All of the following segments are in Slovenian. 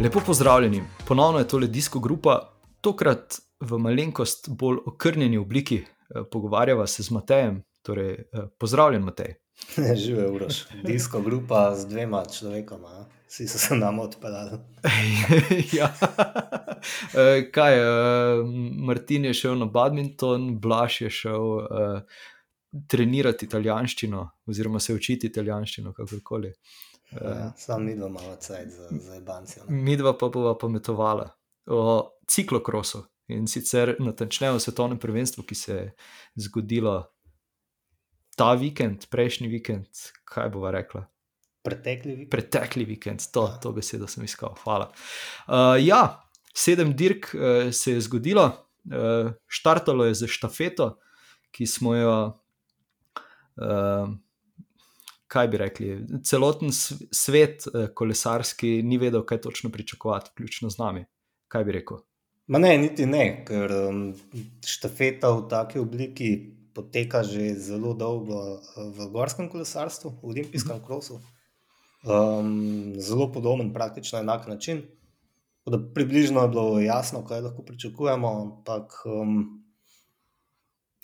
Lepo pozdravljeni, ponovno je tole disko grupa, tokrat v malenkost bolj okrnjeni obliki. Eh, pogovarjava se z Matejem, torej eh, pozdravljen Matej. Živijo, uroš. Disko grupa z dvema človekoma, vsi so se nam odpeljali. ja. Eh, kaj, Martin je šel na badminton, Blaž je šel trenirati italijanščino, oziroma se učiti italijanščino, kakorkoli. Ja, sam mi dva malo cajt za, za banci. Mi dva pa bova pametovala o ciklokrosu in sicer natančneje o svetovnem prvenstvu, ki se je zgodilo ta vikend, prejšnji vikend, kaj bova rekla. Pretekli vikend. Pretekli vikend, to, ja. to besedo sem iskal. Hvala. Uh, ja, sedem dirk uh, se je zgodilo, uh, štartalo je za štafeto, ki smo jo. Uh, kaj bi rekli, celoten svet eh, kolesarski ni vedel, kaj točno pričakovati, vključno z nami. Kaj bi rekel? Ma ne, niti ne, ker um, štafeta v taki obliki poteka že zelo dolgo eh, v gorskem kolesarstvu, v olimpijskem krosu. Um, zelo podoben, praktično enak način. Da približno je bilo jasno, kaj lahko pričakujemo, ampak um,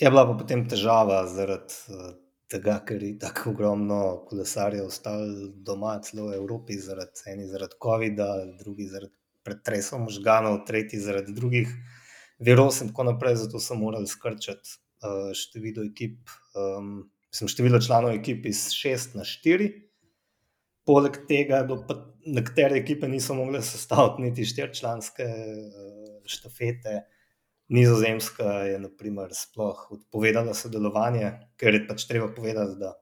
je bila pa potem težava zaradi uh, tega, ker je tako ogromno kolesarjev ostalo doma, celo v Evropi, zaradi eni zaradi COVID-a, drugi zaradi pretresov možganov, tretji zaradi drugih virus in tako naprej. Zato so morali skrčati uh, število ekip, um, mislim, število članov ekip iz šest na štiri. Poleg tega, da nekatere ekipe niso mogle sestaviti niti štirčlanske uh, štafete. Nizozemska je naprimer, sploh odpovedala sodelovanje, ker je pač treba povedati, da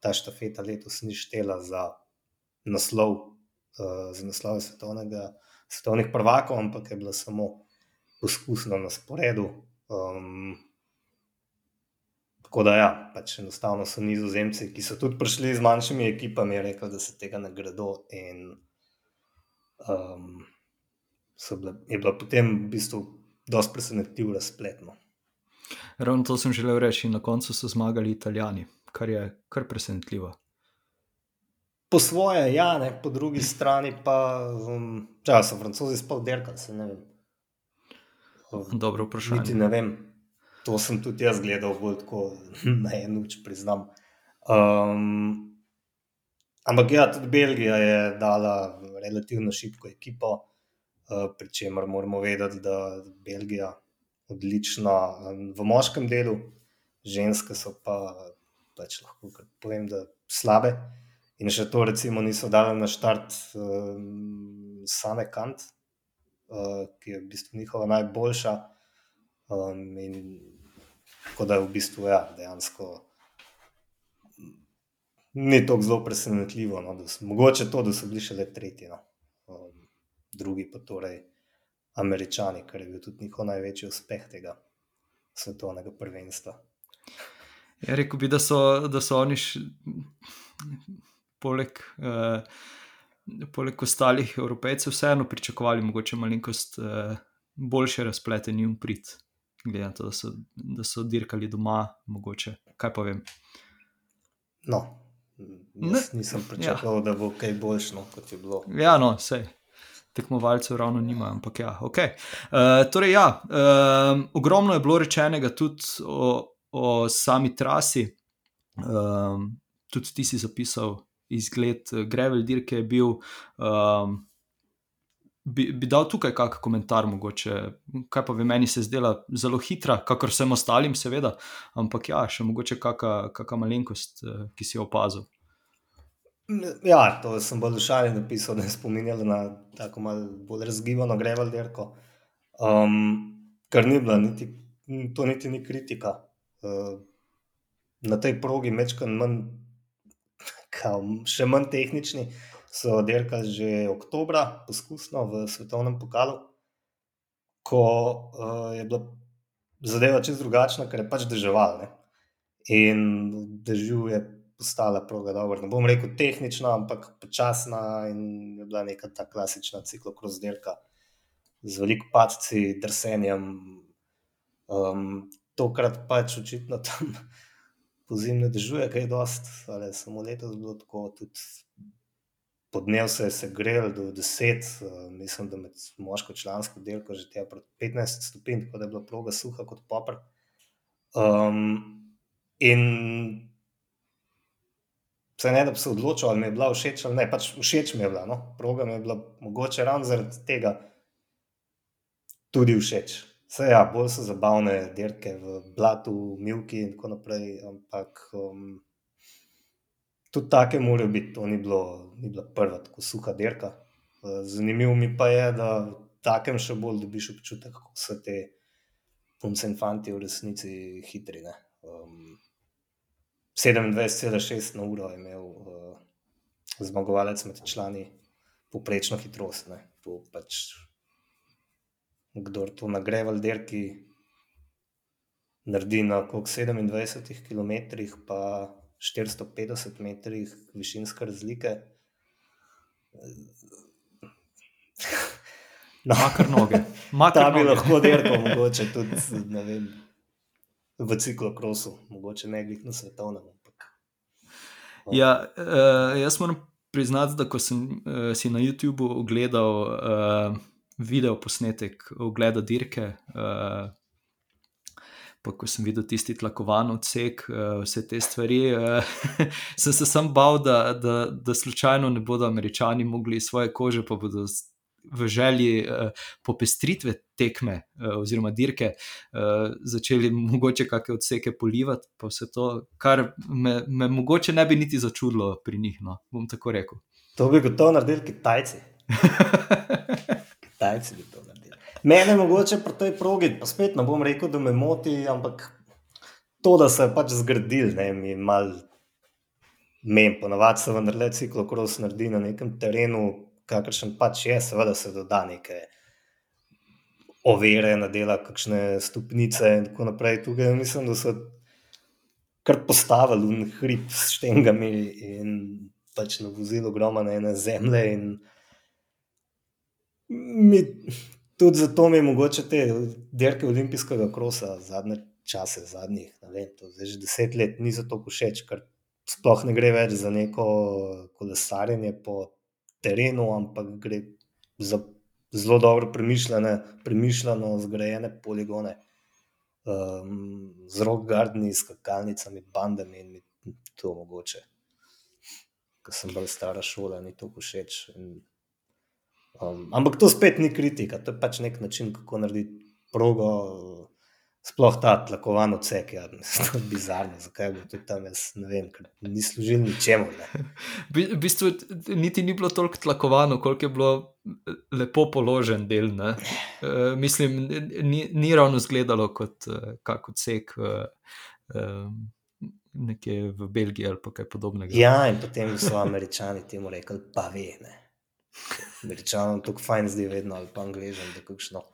ta štafeta letos ni štela za naslov, uh, za naslov svetovnih prvakov, ampak je bila samo poskusna na sporedu. Um, tako da, ja, pač enostavno so Nizozemci, ki so tudi prišli z manjšimi ekipami, rekli, da se tega ne gredo. In um, bile, je bila potem v bistvu dosti presenetljiv razpletno. Ravno to sem želel reči, na koncu so zmagali Italijani, kar je kar presenetljivo. Po svoje, ja, ne, po drugi strani pa, um, če so francozi spal derkali, se ne vem. Um, Dobro vprašanje. Niti ne vem, to sem tudi jaz gledal, bolj tako na eno uč, priznam. Um, ampak ja, tudi Belgija je dala relativno šibko ekipo. Eh, pri čemer moramo vedeti, da je Belgija odlična v moškem delu, ženske so pa pač lahko povem, da slabe. In še to, recimo, niso dali na štart um, same kant, uh, ki je v bistvu njihova najboljša. Um, in tako da je v bistvu ja, dejansko. Ni tako zelo presenetljivo, no, da so, mogoče to, da so bili še le tretji. No drugi pa torej američani, kar je bil tudi njihov največji uspeh tega svetovnega prvenstva. Ja, rekel bi, da so, da so oni še, poleg, eh, poleg ostalih evropejcev vseeno pričakovali mogoče malenkost eh, boljše razplete njim prid. Glede na to, da so, da so dirkali doma, mogoče, kaj pa vem. No, jaz ne. nisem pričakoval, ja. da bo kaj boljše, no, kot je bilo. Ja, no, vse tekmovalcev ravno nima. Ampak ja, ok. Uh, eh, torej, ja, um, ogromno je bilo rečenega tudi o, o sami trasi. Um, tudi ti si zapisal izgled eh, Grevel dirke, je bil. Um, Bi, bi dal tukaj kakšen komentar, mogoče, kaj pa v meni se zdela zelo hitra, kakor vsem ostalim, seveda, ampak ja, še mogoče kakšna malenkost, ki si jo opazil. Ja, to sem bolj šaljen napisal, da je spominjalo na tako malo bolj razgibano grevalderko. Um, kar ni bila, niti, to niti ni kritika. Uh, na tej progi, mečkan manj, kao, še manj tehnični, so derkali že oktobra, poskusno v svetovnem pokalu, ko uh, je bila zadeva čez drugačna, ker je pač deževal. In dežju je postala proga dobro. Ne bom rekel tehnična, ampak počasna in je bila neka ta klasična ciklokrozdela z veliko padci, drsenjem. Um, tokrat pač očitno tam po zimne držuje, kaj je dost, ali samo letos bilo tako, tudi podnev se je segrel do 10, uh, mislim, da med moško člansko delko že tja proti 15 stopinj, tako da je bila proga suha kot popr. Um, in se ne, da bi se odločil, ali mi je bila všeč ali ne, pač všeč mi je bila, no? proga mi je bila mogoče ravno zaradi tega tudi všeč. Vse ja, bolj so zabavne dirke v blatu, milki in tako naprej, ampak um, tudi take morajo biti, to ni, bilo, ni bila prva tako suha dirka. Uh, zanimivo mi pa je, da takem še bolj dobiš občutek, kako so te punce in fanti v resnici hitri. Um, 27,6 na uro je imel uh, zmagovalec med člani, poprečno hitrost. Ne. To pač kdo to nagre v Alderki, naredi na okrog 27 km, pa 450 metrih višinske razlike. No, Makar noge. Makar Ta bi noge. lahko dirkal, mogoče tudi ne vem, v ciklokrosu, mogoče ne glih na svetovnem. Ampak. Ja, uh, jaz moram priznati, da ko sem uh, si na YouTubu ogledal uh, video posnetek ogleda dirke, uh, pa ko sem videl tisti tlakovan odsek, uh, vse te stvari, uh, sem se sam bal, da, da, da slučajno ne bodo američani mogli iz svoje kože, pa bodo v želji uh, popestritve tekme uh, oziroma dirke uh, začeli mogoče kakšne odseke polivati, pa vse to, kar me, me mogoče ne bi niti začudilo pri njih, no, bom tako rekel. To bi gotovo naredili Kitajci. Kitajci bi to naredili. Mene mogoče pri tej progi, pa spet ne bom rekel, da me moti, ampak to, da se je pač zgradil, ne, mi mal mem, ponavadi se vendarle ciklokros naredi na nekem terenu, kakršen pač je, seveda se doda neke ovire, nadela kakšne stopnice in tako naprej. Tukaj mislim, da so kar postavili v hrib s štengami in pač na vozilu ogromno ene zemlje mi, tudi zato mi je mogoče te dirke olimpijskega krosa zadnje čase, zadnjih, ne vem, to zdaj že deset let niso tako všeč, ker sploh ne gre več za neko kolesarjenje po terenu, ampak gre za zelo dobro premišljene, premišljeno zgrajene poligone. Um, z rockgardni, skakalnicami, bandami in to mogoče. Ker sem bolj stara šola, ni to všeč. Um, ampak to spet ni kritika, to je pač nek način, kako narediti progo. Sploh ta tlakovan odsek, ja, to je bizarno, zakaj bo to tam, jaz ne vem, ker ni služil ničemu. Ne. V bistvu niti ni bilo toliko tlakovano, koliko je bilo lepo položen del. ne. Uh, mislim, ni, ni ravno izgledalo kot uh, kak odsek um, nekje v Belgiji ali kaj podobnega. Ja, in potem so američani temu rekli, pa ve. Ne. Američanom tako fajn zdi vedno, ali pa angližem, da kakšno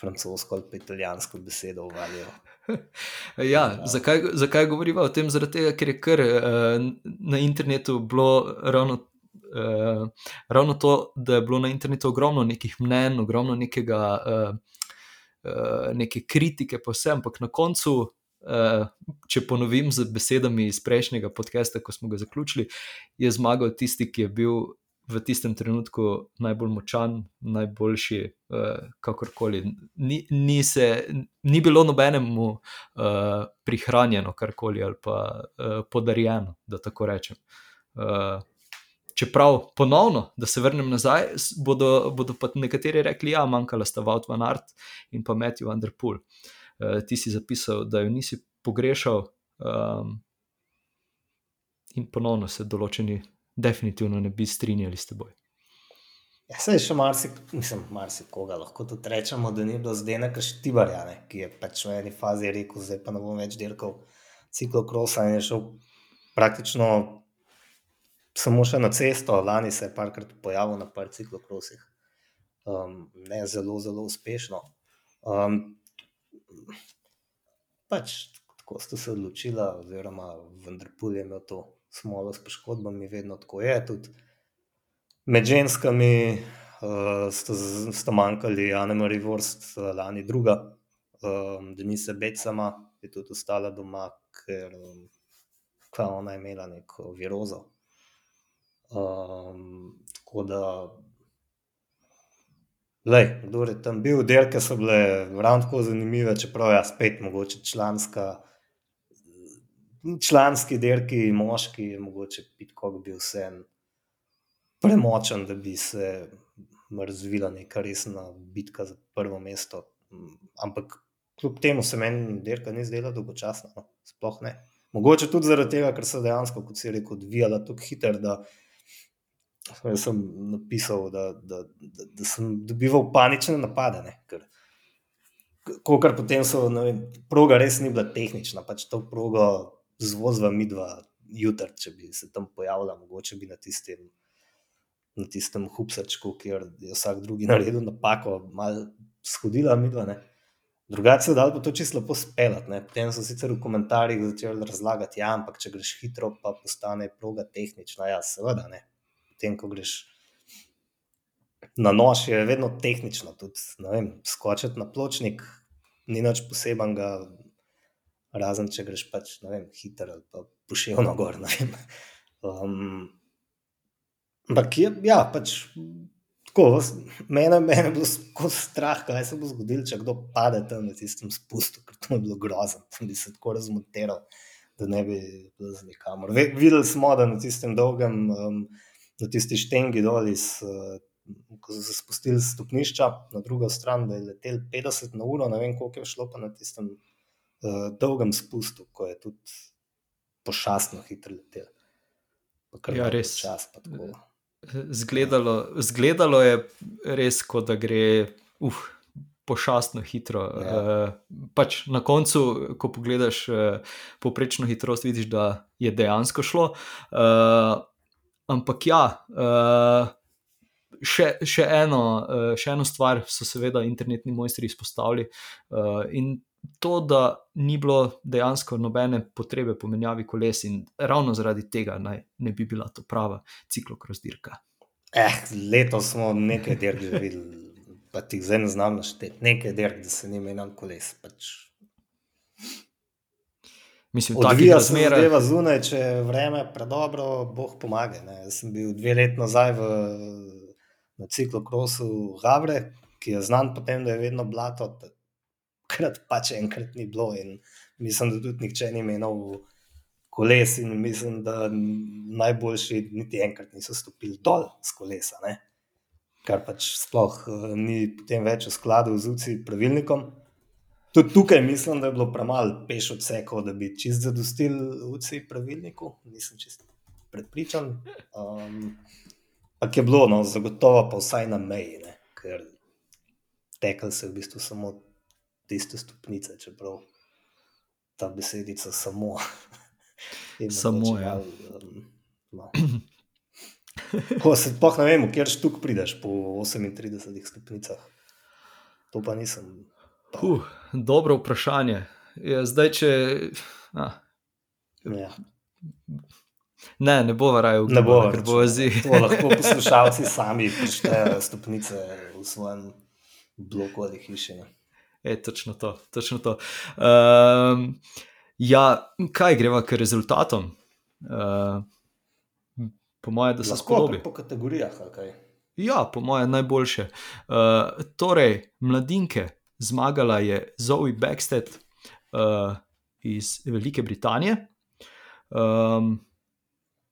francosko ali italijansko besedo uvalijo. Ja, zakaj, zakaj govorimo o tem? Zaradi tega, ker je kar uh, na internetu bilo ravno, uh, ravno to, da je bilo na internetu ogromno nekih mnen, ogromno nekega, uh, uh, neke kritike, pa vse, ampak na koncu. Uh, če ponovim z besedami iz prejšnjega podcasta, ko smo ga zaključili, je zmagal tisti, ki je bil v tistem trenutku najbolj močan, najboljši, uh, kakorkoli. Ni, ni, se, ni bilo nobenemu uh, prihranjeno karkoli ali pa uh, podarjeno, da tako rečem. Uh, čeprav ponovno, da se vrnem nazaj, bodo, bodo pa nekateri rekli, da ja, manjkala sta Wout van Art in pa Matthew Underpool. Uh, ti si zapisal, da jo nisi pogrešal, um, in ponovno se določeni definitivno ne bi strinjali s teboj. Ja, se je še marsikoga, marsikoga, lahko tudi rečemo, da ni bilo zdaj nekaj štibarja, ne, ki je pač v eni fazi rekel, zdaj pa ne bom več dirkal ciklokrosa in je šel praktično samo še na cesto, lani se je parkrat pojavil na par ciklokrosih. Um, ne zelo, zelo uspešno. Um, pač tako sta se odločila, oziroma vendar je imel to smolo s poškodbami, vedno tako je. Tudi med ženskami uh, sta, sta manjkali Anna Marie Vorst, uh, lani druga, um, Denise Becama je tudi ostala doma, ker um, ona je imela neko virozo. Um, Tako da, lej, kdo je tam bil, derke so bile ravno tako zanimive, čeprav je ja, spet mogoče članska. Članski derki, moški, mogoče pitko bi vse premočen, da bi se razvila neka resna bitka za prvo mesto. Ampak kljub temu se meni dirka ni zdela dolgočasna. No? Sploh ne. Mogoče tudi zaradi tega, ker so dejansko, kot si rekel, odvijala tako hitro, da sem napisal, da, da, da, da sem dobival panične napade. Ne? Ker, ko kar potem so, vem, proga res ni bila tehnična, pač to progo zvozva mi dva jutra, če bi se tam pojavila, mogoče bi na tistem na tistem hupsačku, kjer je vsak drugi naredil napako, malo shodila, mi dva. Drugače se je dal to čisto pospelati. Potem so sicer v komentarjih začeli razlagati, ja, ampak če greš hitro, pa postane proga tehnična. Ja, seveda ne. Potem, ko greš na nož, je vedno tehnično. Tudi vem, skočiti na pločnik ni nič posebenega, razen če greš pač vem, hitro ali pa pošiljno gor. Um, Ampak je, ja, pač tako, mene, mene je bilo tako strah, kaj se bo zgodilo, če kdo pade tam na tistem spustu, ker to je bilo grozno, tam bi se tako razmontiral, da ne bi bilo za nikamor. Videli smo, da na tistem dolgem, um, na tisti štengi dol iz. Uh, Ko so se spustili stopnišča na drugo stran, da je letel 50 na uro, ne vem, koliko je šlo pa na tistem uh, dolgem spustu, ko je tudi pošastno hitro letel. Ja, res. Čas, Zgledalo, zgledalo je res, kot da gre uf, pošastno hitro. Ja. Uh, pač na koncu, ko pogledaš uh, poprečno hitrost, vidiš, da je dejansko šlo. Uh, ampak ja, uh, še, še, eno, uh, še eno stvar so seveda internetni mojstri izpostavili. Uh, in to, da ni bilo dejansko nobene potrebe po menjavi koles, in ravno zaradi tega naj ne bi bila to prava ciklokros dirka. Eh, letos smo nekaj dirk že videli, pa ti zdaj ne znam našteti. Nekaj dirk, da se ni menjal koles. Pač. Mislim, da je to zmeraj. Če je zunaj, če je vreme predobro, boh pomaga. Ne. Jaz sem bil dve leti nazaj v, na ciklokrosu Havre, ki je znan po tem, da je vedno blato krat pač enkrat ni bilo. In mislim, da tudi nihče ni imel koles, in mislim, da najboljši niti enkrat niso stopili dol z kolesa. Ne? Kar pač sploh uh, ni potem več v skladu z UCI pravilnikom. Tudi tukaj mislim, da je bilo premalo peš odsekov, da bi čist zadostil UCI pravilniku. Nisem čist prepričan. Um, Ampak je bilo, no, zagotovo pa vsaj na meji, ne? ker tekel se v bistvu samo tiste stopnice, čeprav ta besedica samo. samo je. Ja. Um, no. Ko se pa ne vem, kjer štuk prideš po 38 stopnicah. To pa nisem. Uh, dobro vprašanje. Je, zdaj, če. Ah. Ja. Ne, ne bo varaj v gnebu, ker bo zi. lahko poslušalci sami prištejo stopnice v svojem bloku ali hiši. Je točno to. Točno to. Um, ja, kaj greva k rezultatom? Uh, po mojem, da se spodobi. Po kategorijah, kaj? Ja, po mojem, najboljše. Uh, torej, mladinke, zmagala je Zoe Backstead uh, iz Velike Britanije. Um,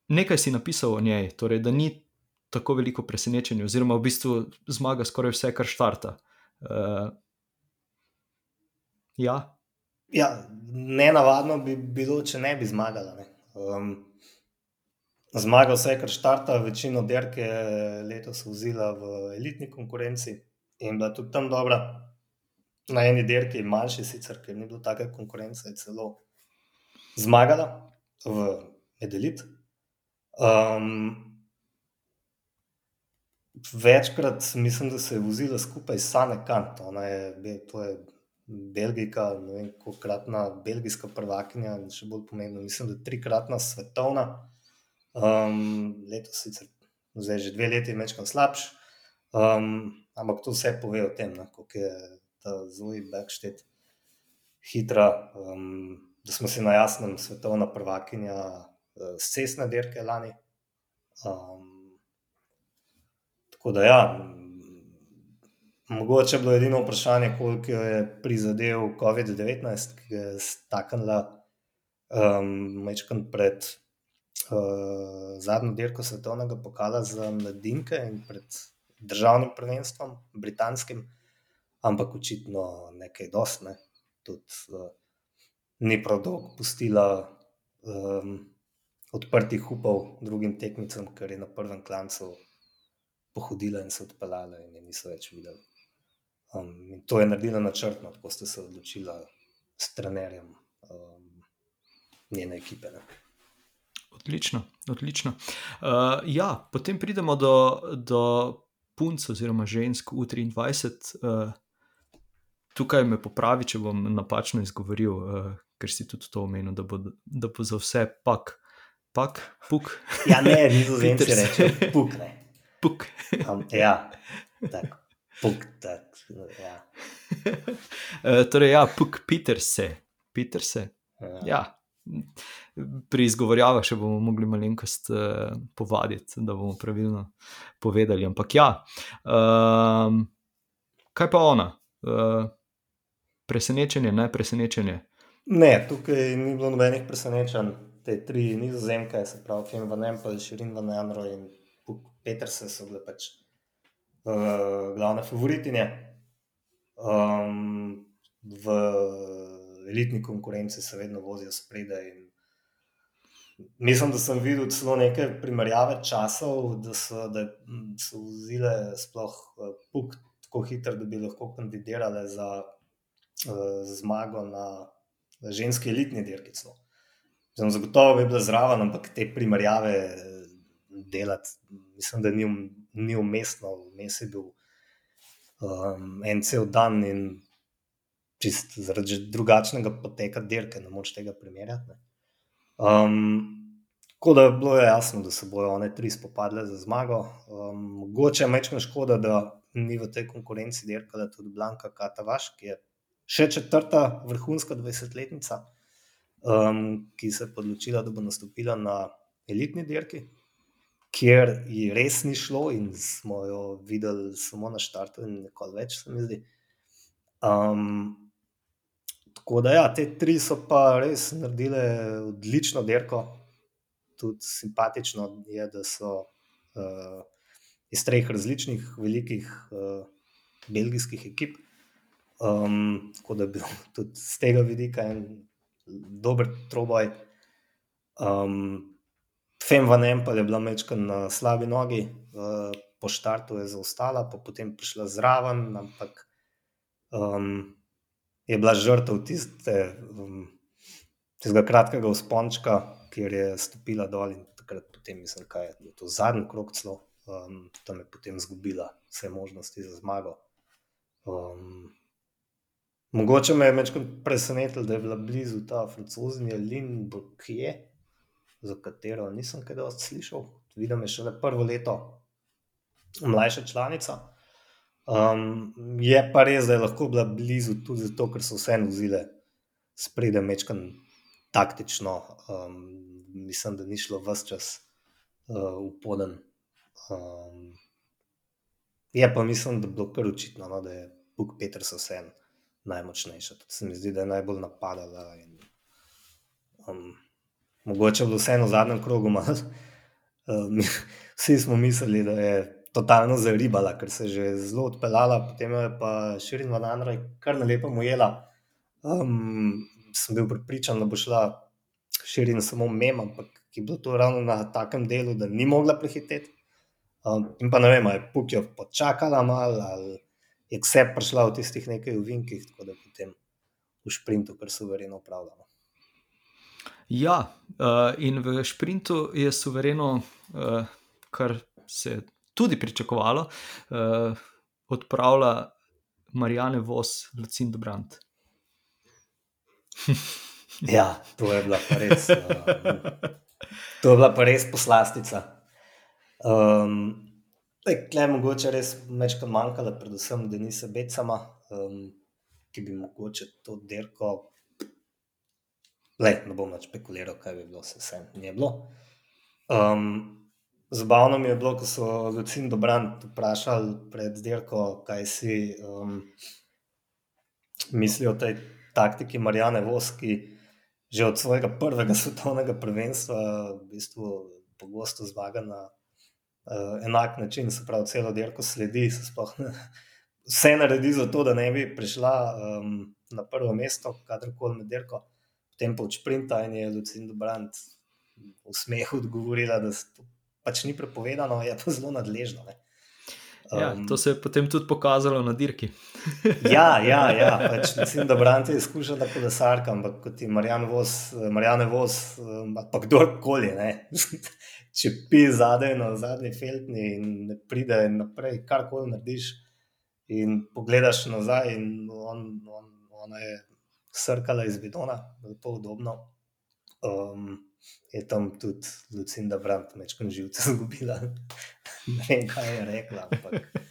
nekaj si napisal o njej, torej, da ni tako veliko presenečenja, oziroma v bistvu zmaga skoraj vse, kar štarta. Uh, Ja. Ja, ne navadno bi bilo, če ne bi zmagala. Ne. Um, zmagal se je, ker štarta večino derke letos vzela v elitni konkurenci in bila tudi tam dobra. Na eni derki, manjši sicer, ker ni bilo take konkurence, je celo zmagala v Edelit. Um, večkrat mislim, da se je vozila skupaj s Sane Kant. Ona je, to je Belgijka, ne vem, kolikratna belgijska prvakinja, še bolj pomembno, mislim, da trikratna svetovna. Um, letos sicer, zdaj že dve leti, večkrat slabš. Um, ampak to vse pove o tem, kako je ta Zoe Backstead hitra. Um, da smo si na jasnem, svetovna prvakinja uh, cestne dirke lani. Um, tako da ja. Mogoče je bilo edino vprašanje, koliko je prizadel COVID-19, ki je staknila um, pred uh, zadnjo dirko svetovnega pokala za mladinke in pred državnim prvenstvom, britanskim, ampak očitno nekaj dosne. Tudi uh, ni prav dolgo pustila um, odprtih upov drugim tekmicam, ker je na prvem klancu pohodila in se odpeljala, in je niso več videli. Um, in to je naredila načrtno, ko ste se odločili s trenerjem um, njene ekipe. Ne. Odlično, odlično. Uh, ja, potem pridemo do, do punc oziroma žensk U23. Uh, tukaj me popravi, če bom napačno izgovoril, uh, ker si tudi to omenil, da bo, da bo za vse pak, pak, puk. Ja, ne, nizozemci reče, puk. Ne. Puk. Um, ja, tako. Puk, tak, ja. uh, torej, ja, puk, Peter se. Peter se. Ja. ja. Pri izgovorjavah še bomo mogli malenkost uh, povaditi, da bomo pravilno povedali. Ampak ja, um, kaj pa ona? Uh, presenečenje, ne presenečenje. Ne, tukaj ni bilo nobenih presenečenj. Te tri nizozemke, se pravi, van Empel, Širin van Enro in Peterse so bile pač uh, glavne favoritinje. Um, v elitni konkurenci se vedno vozijo spredaj. Mislim, da sem videl celo neke primerjave časov, da so, da so vzile sploh uh, puk tako hitro, da bi lahko kandidirale za uh, zmago na ženski elitni dirki. Zagotovo bi bila zraven, ampak te primerjave eh, delati, mislim, da ni, um, ni umestno, vmes je bil um, en cel dan in čist zaradi drugačnega poteka dirke, ne moč tega primerjati. Um, tako da je bilo jasno, da se bodo one tri spopadle za zmago. Um, mogoče je mečna škoda, da ni v tej konkurenci dirkala tudi Blanka Katavaš, ki je še četrta vrhunska 20-letnica, um, ki se je odločila, da bo nastopila na elitni dirki, kjer ji res ni šlo in smo jo videli samo na štartu in nekaj več, se mi zdi. Um, tako da, ja, te tri so pa res naredile odlično dirko. Tudi simpatično je, da so uh, iz treh različnih, velikih uh, belgijskih ekip. Um, tako da je bil tudi z tega vidika en dober troboj. Um, Fem van Empel je bila mečka na slabi nogi, uh, po štartu je zaostala, pa potem prišla zraven, ampak um, je bila žrtev tiste, um, tistega kratkega uspončka, kjer je stopila dol in takrat potem mislim, kaj je to zadnji krok celo, um, tam je potem zgubila vse možnosti za zmago. Um, Mogoče me je večkrat presenetilo, da je bila blizu ta francozinja Lin Bokje, za katero nisem kaj dosti slišal. Vidim, je šele prvo leto mlajša članica. Um, je pa res, da je lahko bila blizu tudi zato, ker so vse nozile spredaj mečkan taktično. Um, mislim, da ni šlo vse čas uh, v poden. Um, je pa mislim, da je bilo kar očitno, no, da je Bog Petr so vse najmočnejša. To se mi zdi, da je najbolj napadala. In, um, mogoče bo vseeno v zadnjem krogu. Mal, um, vsi smo mislili, da je totalno zaribala, ker se je že zelo odpeljala, potem je pa širin v Nanraj kar na lepo mojela. Um, sem bil pripričan, da bo šla širin samo mem, ampak je bilo to ravno na takem delu, da ni mogla prehiteti. Um, in pa ne vem, je Pukjo počakala malo ali je vse prišla v tistih nekaj uvinkih, tako da potem v sprintu, kar so verjeno upravljali. Ja, uh, in v sprintu je suvereno, uh, kar se je tudi pričakovalo, uh, odpravila Marijane Vos, Lucin Dobrant. ja, to je bila pa res. Uh, to je bila pa res poslastica. Um, Tukaj je mogoče res nekaj manjkalo, predvsem Denisa Becama, um, ki bi mogoče to dirko. Le, ne bom več spekuliral, kaj bi bilo, se vse ni bilo. Um, zabavno mi je bilo, ko so Lucin Dobrant vprašali pred dirko, kaj si um, mislijo o tej taktiki Marijane Voski, že od svojega prvega svetovnega prvenstva, v bistvu pogosto zmaga na uh, enak način, se pravi, celo dirko sledi, se sploh ne. Vse naredi za to, da ne bi prišla um, na prvo mesto, kadarkoli med dirko, potem pa v sprinta in je Lucinda Brandt v smehu odgovorila, da to pač ni prepovedano, je pa zelo nadležno. Ne. Ja, to se je potem tudi pokazalo na dirki. ja, ja, ja. Pač mislim, da Brant je izkušen tako da sarka, ampak kot je Marjan Vos, Marjane Vos, pa kdorkoli, če pi zadaj na zadnji feltni in ne pride naprej, karkoli narediš in pogledaš nazaj in on, on, ona je srkala iz bidona, to udobno. Um, je tam tudi Lucinda Brandt, večkrat živce zgubila. ne vem, kaj je rekla, ampak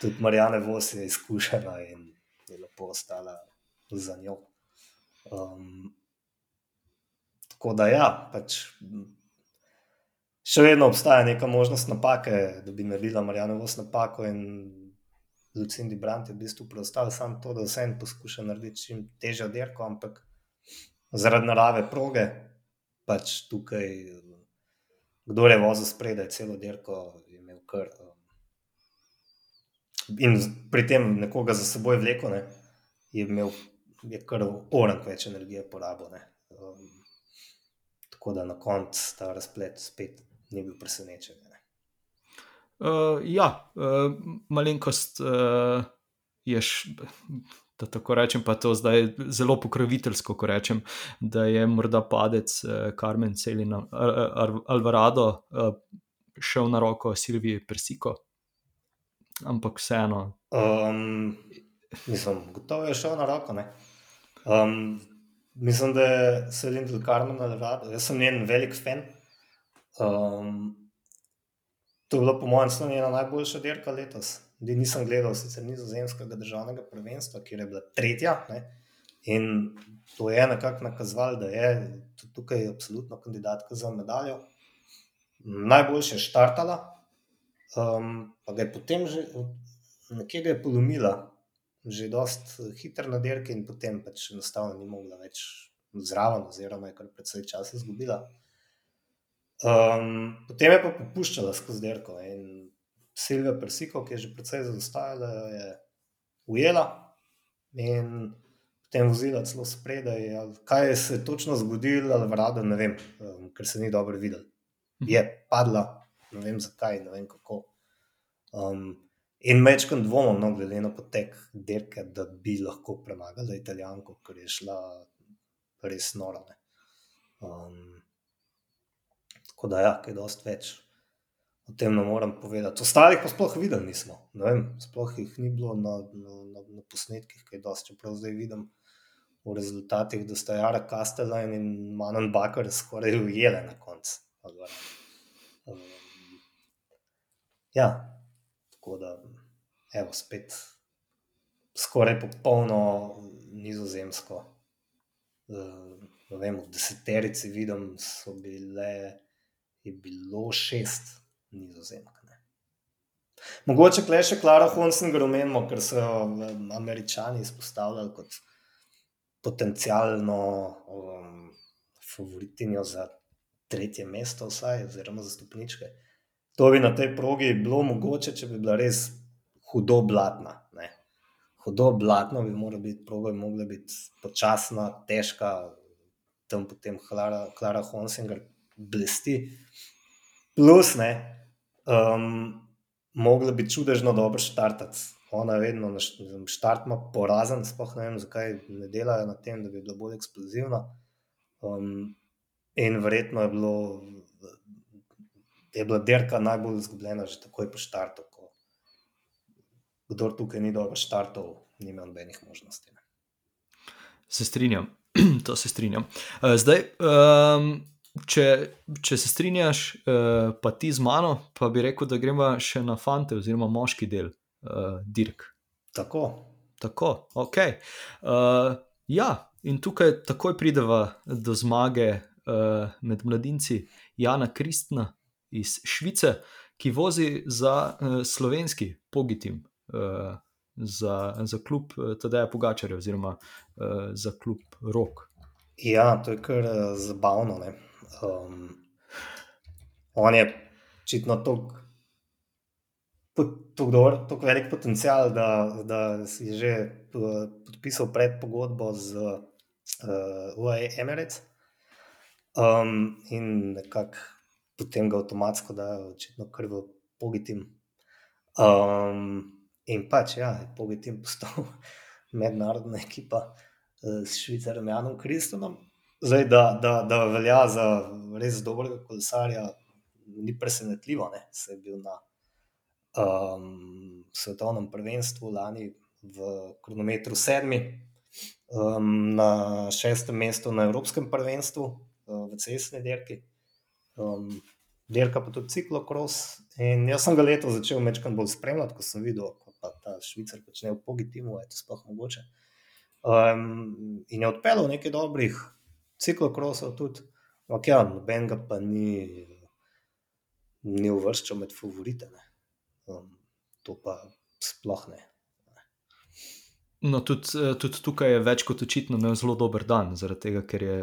tudi Marijane Vos je izkušena in je lepo ostala za njo. Um, tako da ja, pač. Še vedno obstaja neka možnost napake, da bi naredila Marijana Vos napako, in Lucindi Brandt je v bistvu preostal samo to, da vse en poskuša narediti čim težjo dirko, ampak zaradi narave proge, pač tukaj, kdo je vozil spredaj, celo dirko imel kar. Um, in pri tem nekoga za seboj vleko, ne, je imel je kar orang več energije porabo. Um, tako da na koncu ta razplet spet ni bil presenečen. Uh, ja, uh, malenkost uh, je da tako rečem, pa to zdaj zelo pokroviteljsko, ko rečem, da je morda padec Karmen eh, Celina Alvarado eh, šel na roko Silviji Persiko. Ampak vseeno. Um, mislim, gotovo je šel na roko. Um, mislim, da je Selin del Carmen Alvarado, jaz sem njen velik fan. Um, to je bilo, po mojem, njena najboljša dirka letos. Di nisem gledal sicer nizozemskega državnega prvenstva, kjer je bila tretja. Ne? In to je nekako nakazovalo, da je tukaj absolutno kandidatka za medaljo. Najboljše je štartala, um, pa ga je potem že nekaj je polomila, že dost hiter na dirki, in potem pač enostavno ni mogla več zraven, oziroma je kar precej časa izgubila. Um, potem je pa popuščala skozi dirko. In Silvija Persiko, ki je že precej zaostajala, je ujela in potem vozila celo spredaj. Kaj se je točno zgodilo, ali vrada, ne vem, um, ker se ni dobro videl. Mhm. Je padla, ne vem zakaj, ne vem kako. Um, in mečkam dvomom, no, glede na potek dirke, da bi lahko premagala Italijanko, ker je šla res noro. Um, tako da, ja, kaj dosti več o tem ne morem povedati. Ostalih pa sploh videl nismo. Vem, sploh jih ni bilo na, na, na, na posnetkih, kaj dosti. Čeprav zdaj vidim v rezultatih, da sta Jara Kastelein in Manon Bakar skoraj ujele na koncu. Um, ja, tako da, evo, spet skoraj popolno nizozemsko. Uh, vem, v deseterici vidim, so bile, je bilo šest nizozemk. Mogoče le še Klara Honsen omenimo, ker so jo američani izpostavljali kot potencijalno um, favoritinjo za tretje mesto, vsaj, oziroma za stopničke. To bi na tej progi bilo mogoče, če bi bila res hudo blatna. Ne. Hudo blatno bi morala biti, proga bi mogla biti počasna, težka, tam potem Klara, Klara Honsen blesti. Plus, ne, um, mogla bi čudežno dobro štartati. Ona vedno na štartu porazen, sploh ne vem, zakaj ne delajo na tem, da bi bila bolj eksplozivna. Um, in verjetno je, bilo, je bila dirka najbolj izgubljena že takoj po štartu. Ko, kdor tukaj ni dobro štartov, nima nobenih možnosti. Ne. Se strinjam, to se strinjam. Uh, zdaj. Um če, če se strinjaš, uh, pa ti z mano, pa bi rekel, da gremo še na fante, oziroma moški del, uh, dirk. Tako. Tako, ok. Uh, ja, in tukaj takoj prideva do zmage uh, med mladinci Jana Kristna iz Švice, ki vozi za uh, slovenski Pogitim, uh, za, za klub Tadeja Pogačarja, oziroma uh, za klub Rok. Ja, to je kar zabavno. Um, on je očitno tako tako velik potencial, da, da je že podpisal predpogodbo z uh, UAE Emirates. Um, in nekako potem ga avtomatsko da, očitno, kar v Pogitim. Um, in pač, ja, Pogitim postal mednarodna ekipa uh, s švicarjem Janom Kristonom. Zdaj, da, da, da velja za res dobrega kolesarja, ni presenetljivo, da se je bil na um, svetovnem prvenstvu lani v kronometru sedmi, um, na šestem mestu na Evropskem prvenstvu uh, v cestni dirki. Um, dirka pa tudi ciklokros. In jaz sem ga leto začel večkrat bolj spremljati, ko sem videl, da ta švicar počne v pogitimu, je to sploh mogoče. Um, in je odpeljal nekaj dobrih ciklokrosov tudi, ampak ja, noben ga pa ni, ni uvrščal med favorite. Ne um, to pa sploh ne. No, tudi, eh, tudi tukaj je več kot očitno ne zelo dober dan, zaradi tega, ker je,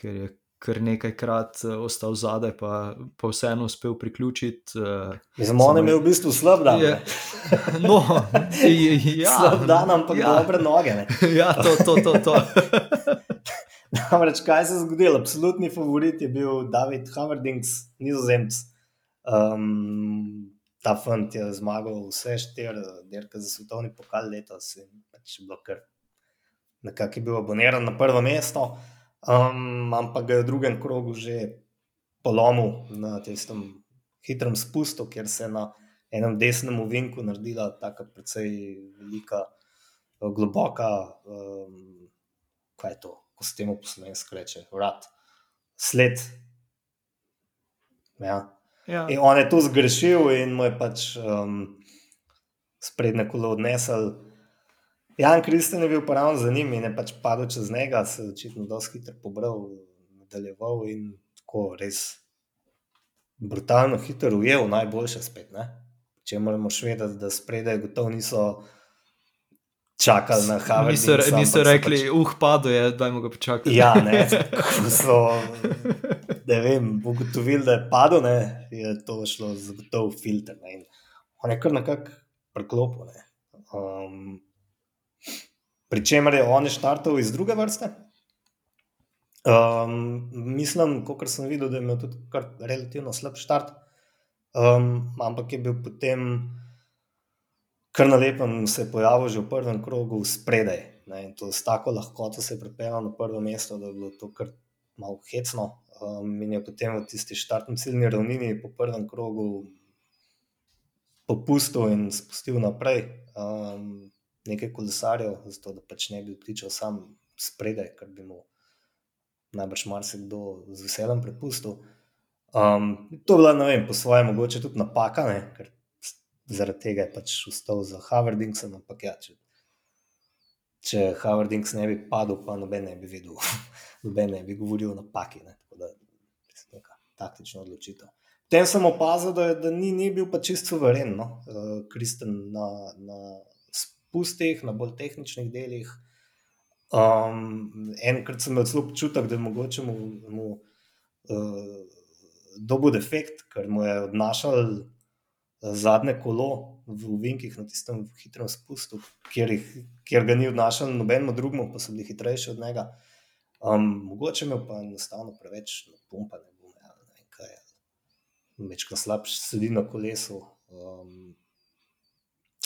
ker je kar nekajkrat eh, ostal zadaj, pa, pa vseeno uspel priključiti. Uh, Za mano je v bistvu slab dan. Je, no, ja, slab dan, ampak ja, dobre noge. Ne? Ja, to, to, to. to. Namreč, kaj se je zgodilo? Absolutni favorit je bil David Hammerdings, nizozemc. Um, ta fant je zmagal vse štiri dirke za svetovni pokal letos in pač bilo kar nekako je bil aboniran na prvo mesto, um, ampak ga je v drugem krogu že polomil na tistem hitrem spustu, kjer se je na enem desnem uvinku naredila tako precej velika, globoka, um, kaj je to, ko se temu poslovensko reče, vrat, sled. Ja. Ja. In on je to zgrešil in mu je pač um, sprednje kolo odnesel. Jan Kristjan je bil pa ravno za njim in je pač padel čez njega, se je očitno dosti hitro pobral, nadaljeval in tako res brutalno hitro ujel, najboljše spet. Ne? Če moramo še vedeti, da spredaj gotovo niso čakali na Havel. Niso, niso rekli, pač... uh, padlo je, da jim ga počakati. Ja, ne, so ne vem, ugotovili, da je padlo, ne, je to šlo z gotov filter. Ne, on je kar nekako preklopil. Ne. Um, Pričemer je on štartov iz druge vrste. Um, mislim, kot sem videl, da je imel tudi relativno slab štart, um, ampak je bil potem kar na lepem se je pojavil že v prvem krogu spredaj. Ne, in to s tako lahkoto se je pripeljal na prvo mesto, da je bilo to kar malo hecno. Um, in je potem v tisti štartni ciljni ravnini po prvem krogu popustil in spustil naprej um, nekaj kolesarjev, zato da pač ne bi odkličal sam spredaj, kar bi mu najbrž marsikdo z veseljem prepustil. Um, to je bila, ne vem, po svojem mogoče tudi napaka, ne, ker zaradi tega je pač ustal za Havardingsom. Ampak ja, če, če Havardings ne bi padel, pa noben ne bi videl, noben ne bi govoril o napaki. Ne, tako da je to neka taktična odločitev. Potem sem opazil, da, da ni, ni bil pa čisto veren, no? uh, Kristen na, na spustih, na bolj tehničnih delih. Um, enkrat sem imel celo občutek, da je mogoče mu, mu uh, dobil defekt, ker mu je odnašal zadnje kolo v Vinkih na tistem hitrem spustu, kjer, jih, kjer ga ni odnašal nobenemu drugemu, pa so bili hitrejši od njega. Um, mogoče me pa enostavno preveč pumpa, ne bom ja, ne vem kaj. Mečka slabš sedi na kolesu. Um,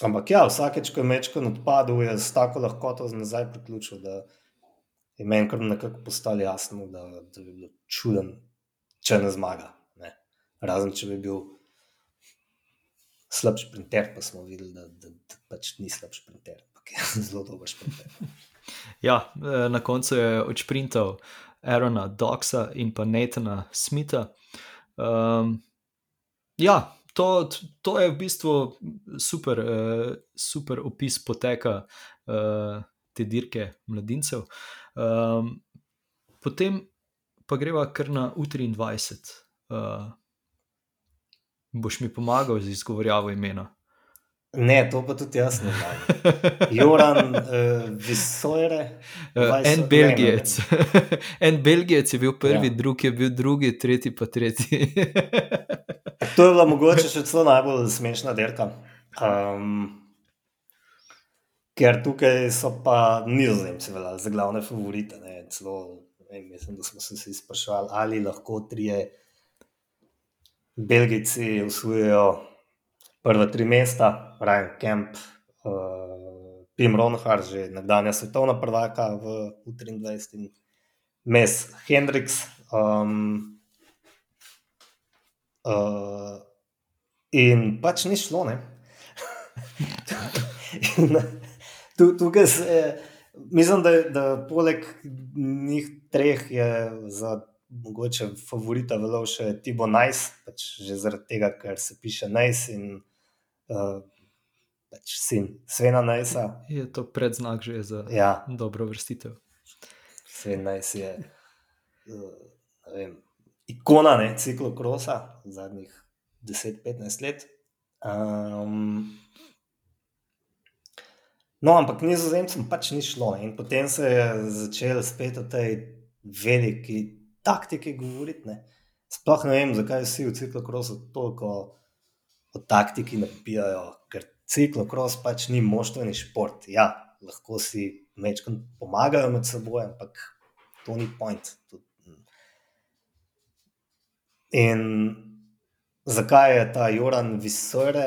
ampak ja, vsakeč, ko je mečka odpadel, je s tako lahkoto nazaj priključil, da je meni kar nekako postalo jasno, da, da bi bilo čuden, če ne zmaga. Ne. Razen če bi bil slab sprinter, pa smo videli, da, da, da pač ni slab sprinter, ampak je zelo dober sprinter. Ja, eh, na koncu je odšprintal Aerona Doxa in pa Nathana Smitha. Um, ja, to, to je v bistvu super, uh, super opis poteka uh, te dirke mladincev. Um, potem pa greva kar na U23. Uh, Boš mi pomagal z izgovorjavo imena. Ne, to pa tudi jaz ne znam. Joran, uh, Visojre. Uh, en Belgijec. en Belgijec je bil prvi, ja. drugi je bil drugi, tretji pa tretji. to je bila mogoče še celo najbolj smešna dirka. Um, ker tukaj so pa nizozemci za glavne favorite. Ne, celo, ne, mislim, da smo se vsi sprašvali, ali lahko trije Belgijci usvojijo prva tri mesta, Ryan Kemp, uh, Pim Ronhard, že nekdanja svetovna prvaka v U23 in Mes Hendriks. Um, uh, in pač ni šlo, ne. Tukaj se, mislim, da, da poleg njih treh je za mogoče favorita veljal še Tibo Najs, pač že zaradi tega, ker se piše Najs in uh, pač sin Svena Najsa. Je to predznak že za ja. dobro vrstitev. Sven Najs je uh, vem, ikona ne, ciklokrosa zadnjih 10-15 let. Um, no, ampak nizozemcem pač ni šlo. In potem se je začel spet o tej veliki taktiki govoriti. Ne. Sploh ne vem, zakaj vsi v ciklokrosu toliko o taktiki napijajo, ker ciklokros pač ni moštveni šport. Ja, lahko si večkrat pomagajo med seboj, ampak to ni point. In zakaj je ta Joran Visore,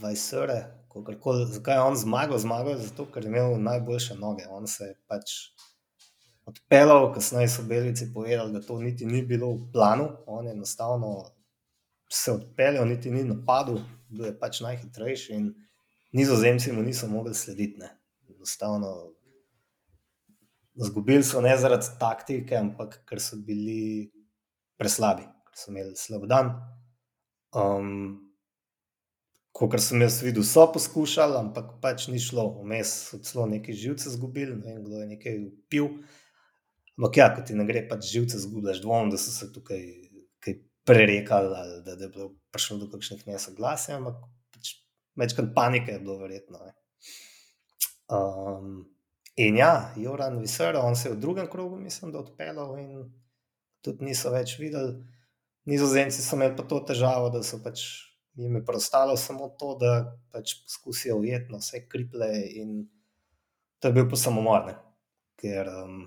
Visore, kakorkoli, zakaj je on zmagal? Zmagal je zato, ker je imel najboljše noge. On se je pač odpeljal, kasneje so belici povedali, da to niti ni bilo v planu, on je enostavno se odpeljal, niti ni napadel, bil je pač najhitrejši in nizozemci mu niso mogli slediti. Ne. Enostavno, zgubili so ne zaradi taktike, ampak ker so bili preslabi, ker so imeli slab dan. Um, Kot sem jaz videl, so poskušali, ampak pač ni šlo. Vmes so celo neki živce izgubili, ne vem, kdo je nekaj upil. Ampak ja, ko ti ne gre, pač živce izgubiš, dvomim, da so se tukaj prerekali, da, da je bilo prišlo do kakšnih nesoglasij, ampak pač večkrat panike je bilo verjetno. Um, in ja, Joran Visar, on se je v drugem krogu, mislim, da odpeljal in tudi niso več videli. Nizozemci so imeli pa to težavo, da so pač jim je preostalo samo to, da pač poskusijo ujetno vse kriple in to je bil pa samomor, ker um,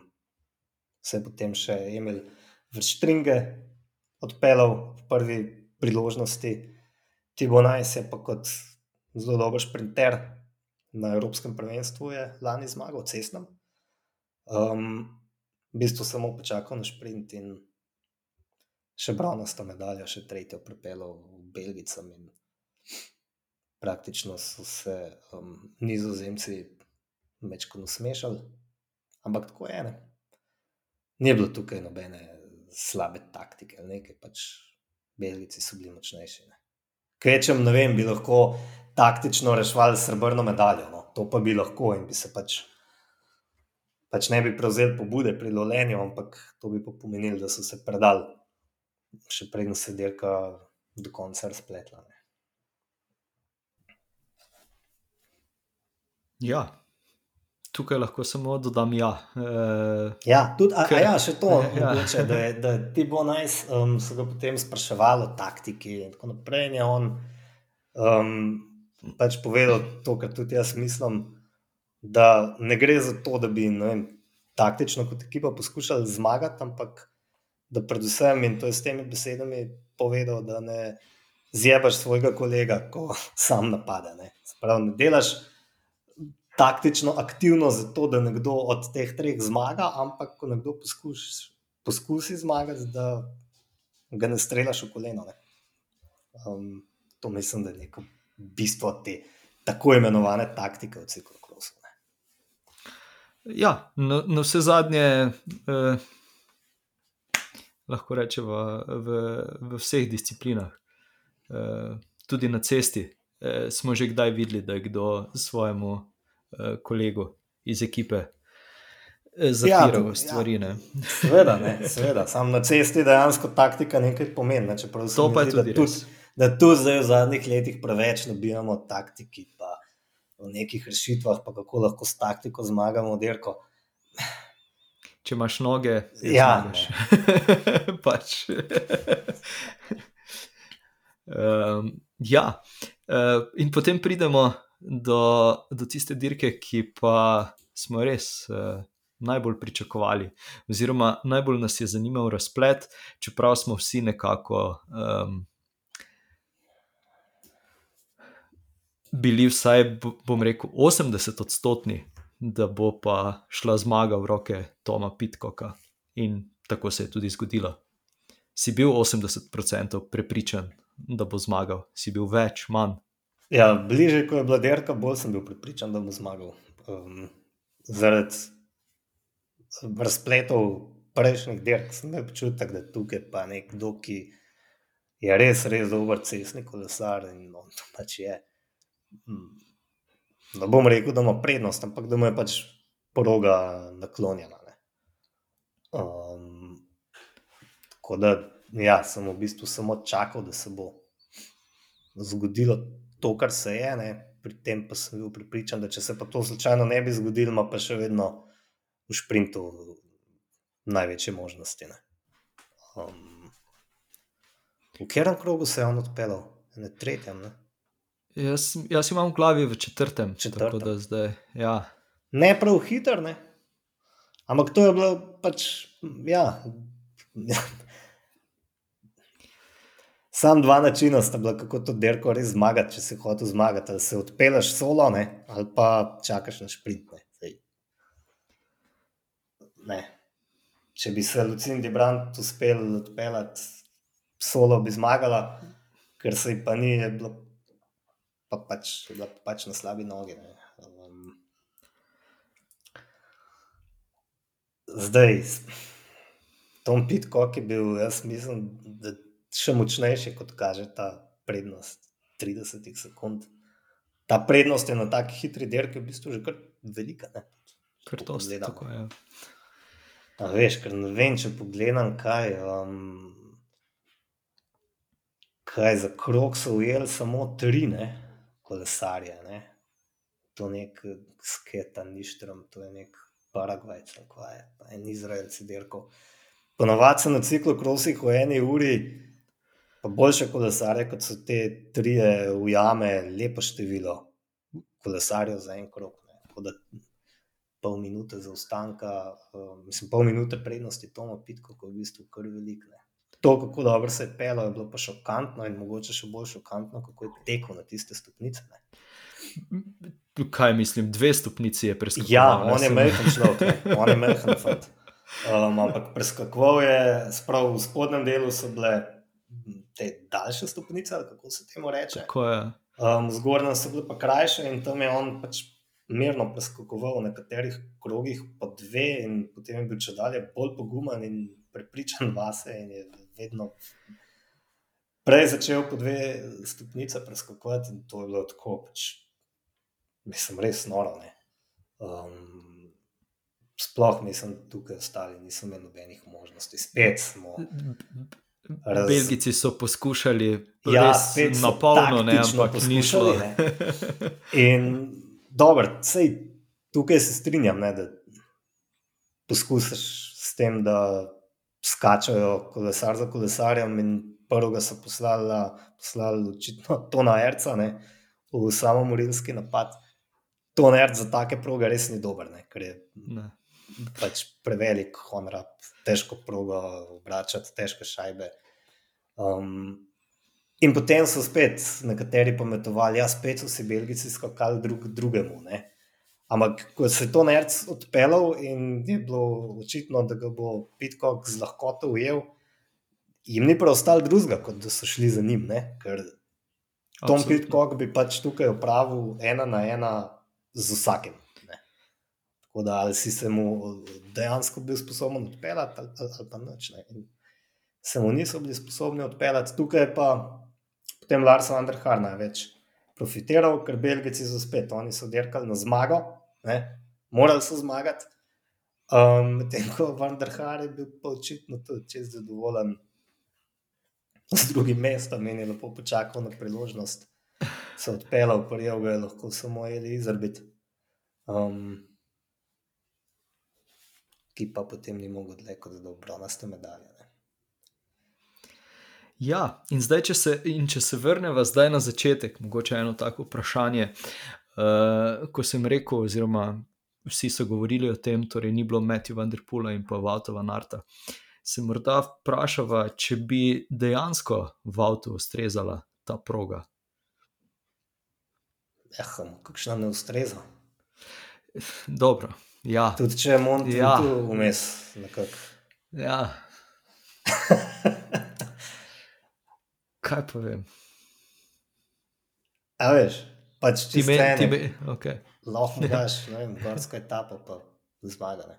se je potem še imel vrštringe, odpeljal v prvi priložnosti. Tibo Najs je pa kot zelo dober sprinter na Evropskem prvenstvu, je lani zmagal cestnem. Um, v bistvu samo počakal na sprint in še bronasto medaljo, še tretjo pripeljal Belgicam. Praktično so se um, nizozemci večkrat usmešali, ampak tako je. Ne? Ni bilo tukaj nobene slabe taktike, ali nekaj pač Belgijci so bili močnejši. Kvečem, ne vem, bi lahko taktično rešvali srebrno medaljo, no. to pa bi lahko in bi se pač, pač ne bi prevzeli pobude pri lolenju, ampak to bi pa pomenilo, da so se predali, še preden se dirka do konca razpletla. Ne. Ja, Tukaj lahko samo dodam, ja. Uh, ja, tudi, a, a ja, še to, ja. Mogoče, da, je, da ti bo najs, um, so ga potem spraševali o taktiki in tako naprej. In je on um, pač povedal to, kar tudi jaz mislim, da ne gre za to, da bi vem, taktično kot ekipa poskušali zmagati, ampak da predvsem, in to je s temi besedami povedal, da ne zjebaš svojega kolega, ko sam napade. Ne, Sprav, ne delaš taktično aktivno za to, da nekdo od teh treh zmaga, ampak ko nekdo poskusi, poskusi zmagati, da ga ne strelaš v koleno. Ne. Um, to mislim, da je neko bistvo te tako imenovane taktike v ciklu krosu. Ja, na, na vse zadnje. Eh... Lahko rečemo v, v vseh disciplinah, eh, tudi na cesti, eh, smo že kdaj videli, da je kdo svojemu kolegu iz ekipe uh, zapiral ja, stvari. Ja. Seveda, seveda. sam na cesti dejansko taktika nekaj pomeni. Ne, to pa je tudi. Tudi, da tu zdaj v zadnjih letih preveč nabijamo taktiki, pa v nekih rešitvah, pa kako lahko s taktiko zmagamo dirko. Če imaš noge, Ja, zmagaš. pač. um, ja, uh, in potem pridemo do, do tiste dirke, ki pa smo res uh, najbolj pričakovali, oziroma najbolj nas je zanimal razplet, čeprav smo vsi nekako. Um, Bili vsaj, bo- bom rekel, 80-odstotni, da bo pa šla zmaga v roke Toma Pitkoka. In tako se je tudi zgodilo. Si bil 80% prepričan, da bo zmagal, si bil več, manj. Ja, bliže, ko je bila dirka, bolj sem bil prepričan, da bo zmagal. Um, zaradi razpletov prejšnjih dirk sem imel občutek, da tukaj pa nekdo, ki je res, res dober cestni kolesar in on to pač je. Mm, Ne bom rekel, da ima prednost, ampak da mu je pač proga naklonjena. ne. Um, tako da, ja, sem v bistvu samo čakal, da se bo zgodilo to, kar se je, ne. pri tem pa sem bil pripričan, da če se pa to slučajno ne bi zgodilo, ima pa še vedno v sprintu največje možnosti. Ne. Um, v katerem krogu se je on odpeljal? Na tretjem. Ne? Jaz, jaz imam v glavi v četrtem, Četrtem. tako da zdaj. Ja. ne prav hiter, ne? ampak to je bilo pač. Ja, Sam dva načina sta bila, kako to derko res zmagati, če si hotel zmagati. Ali se odpeleš solo, ne? ali pa čakaš na šprint. Ne? Sej. Ne. Če bi se Lucindi Brandt uspel odpeljati solo, bi zmagala, ker se ji pa ni, je bilo pa pač, je bila pa pač na slabi nogi. Ne? Um, zdaj, Tom Pitcock je bil, jaz mislim, da še močnejši, kot kaže ta prednost 30 sekund. Ta prednost je na taki hitri dirki v bistvu že kar velika. Ne? Ker to je pogledamo. tako. Ja. A veš, ker ne vem, če pogledam, kaj. Um, kaj za krok so ujeli samo tri ne, kolesarje. Ne. To je nek sketa, ništrom, to je nek Paragvajc, je, en Izraelci dirkal. Ponovadi se na ciklokrosih v eni uri, pa boljše kolesarje, kot so te tri ujame, lepo število kolesarjev za en krok. Ne. Tako da pol minute zaostanka, uh, mislim, pol minute prednosti Toma Pitko, ko je v bistvu kar velik. Ne. To, kako dobro se je pelo, je bilo pa šokantno in mogoče še bolj šokantno, kako je tekel na tiste stopnice. Ne. Kaj mislim, dve stopnici je preskočil. Ja, on je majhen človek, on je majhen fant. Um, ampak preskakoval je, sprav v spodnjem delu so bile te daljše stopnice, kako se temu reče. Um, zgornje so bile pa krajše in tam je on pač mirno preskakoval v nekaterih krogih po dve, in potem je bil če dalje bolj pogumen in prepričan vase. In je vedno prej začel po dve stopnice preskakovati, in to je bilo tako, pač, mislim, res noro. ne. Um, sploh nisem tukaj ostali, nisem imel nobenih možnosti. Spet smo. Raz- Belgijci so poskušali Ja, res spet na polno, ne, ampak ni šlo. In dobro, sej, tukaj se strinjam, ne, da poskusiš s tem, da skačajo kolesar za kolesarjem. In prvega so poslali, poslali očitno Tona Erca ne, v samomorilski napad. Ton Erc za take proge res ni dober, ne, ker je Ne. Pač prevelik honrab, težko progo obračati, težke šajbe. Um, in potem so spet nekateri pametovali, ja, spet so si Belgijci skakali drug drugemu. Ne? Ampak, ko se je to nerc odpeljal in je bilo očitno, da ga bo Pitcock z lahkoto ujel, jim ni preostalo drugega, kot da so šli za njim. Ne? Ker Tom Absolutno. Pitcock bi pač tukaj opravil ena na ena z vsakim. Tako da ali si se mu dejansko bil sposoben odpeljati, ali, ali, ali pa nič. Ne? Se mu niso bili sposobni odpeljati, tukaj pa potem Lars van der Haar največ profitiral, ker Belgijci so spet, oni so dirkali na zmago, ne? morali so zmagati. Um, Medtem ko Van der Haar je bil pa očitno tudi čez zadovoljen. z drugim mestom je lepo počakal na priložnost. Se odpeljal, prijel ga je lahko samo Eli Izarbit. Um, ki pa potem ni mogel dlje kot da obronaste medalje. Ne. Ja, in zdaj, če se, in če se vrnemo zdaj na začetek, mogoče eno tako vprašanje. Uh, ko sem rekel, oziroma vsi so govorili o tem, torej ni bilo Matthew Vanderpula in pa Vautova Narta. Se morda vprašava, če bi dejansko v avtu ustrezala ta proga. Ja, kakšna ne ustreza. Dobro. Ja. Tudi če je Monty ja. tu vmes. Ja. Kaj pa vem? A veš, pač ti meni, ti meni. Okay. Lahko daš, ne vem, gorsko etapo pa zmaga.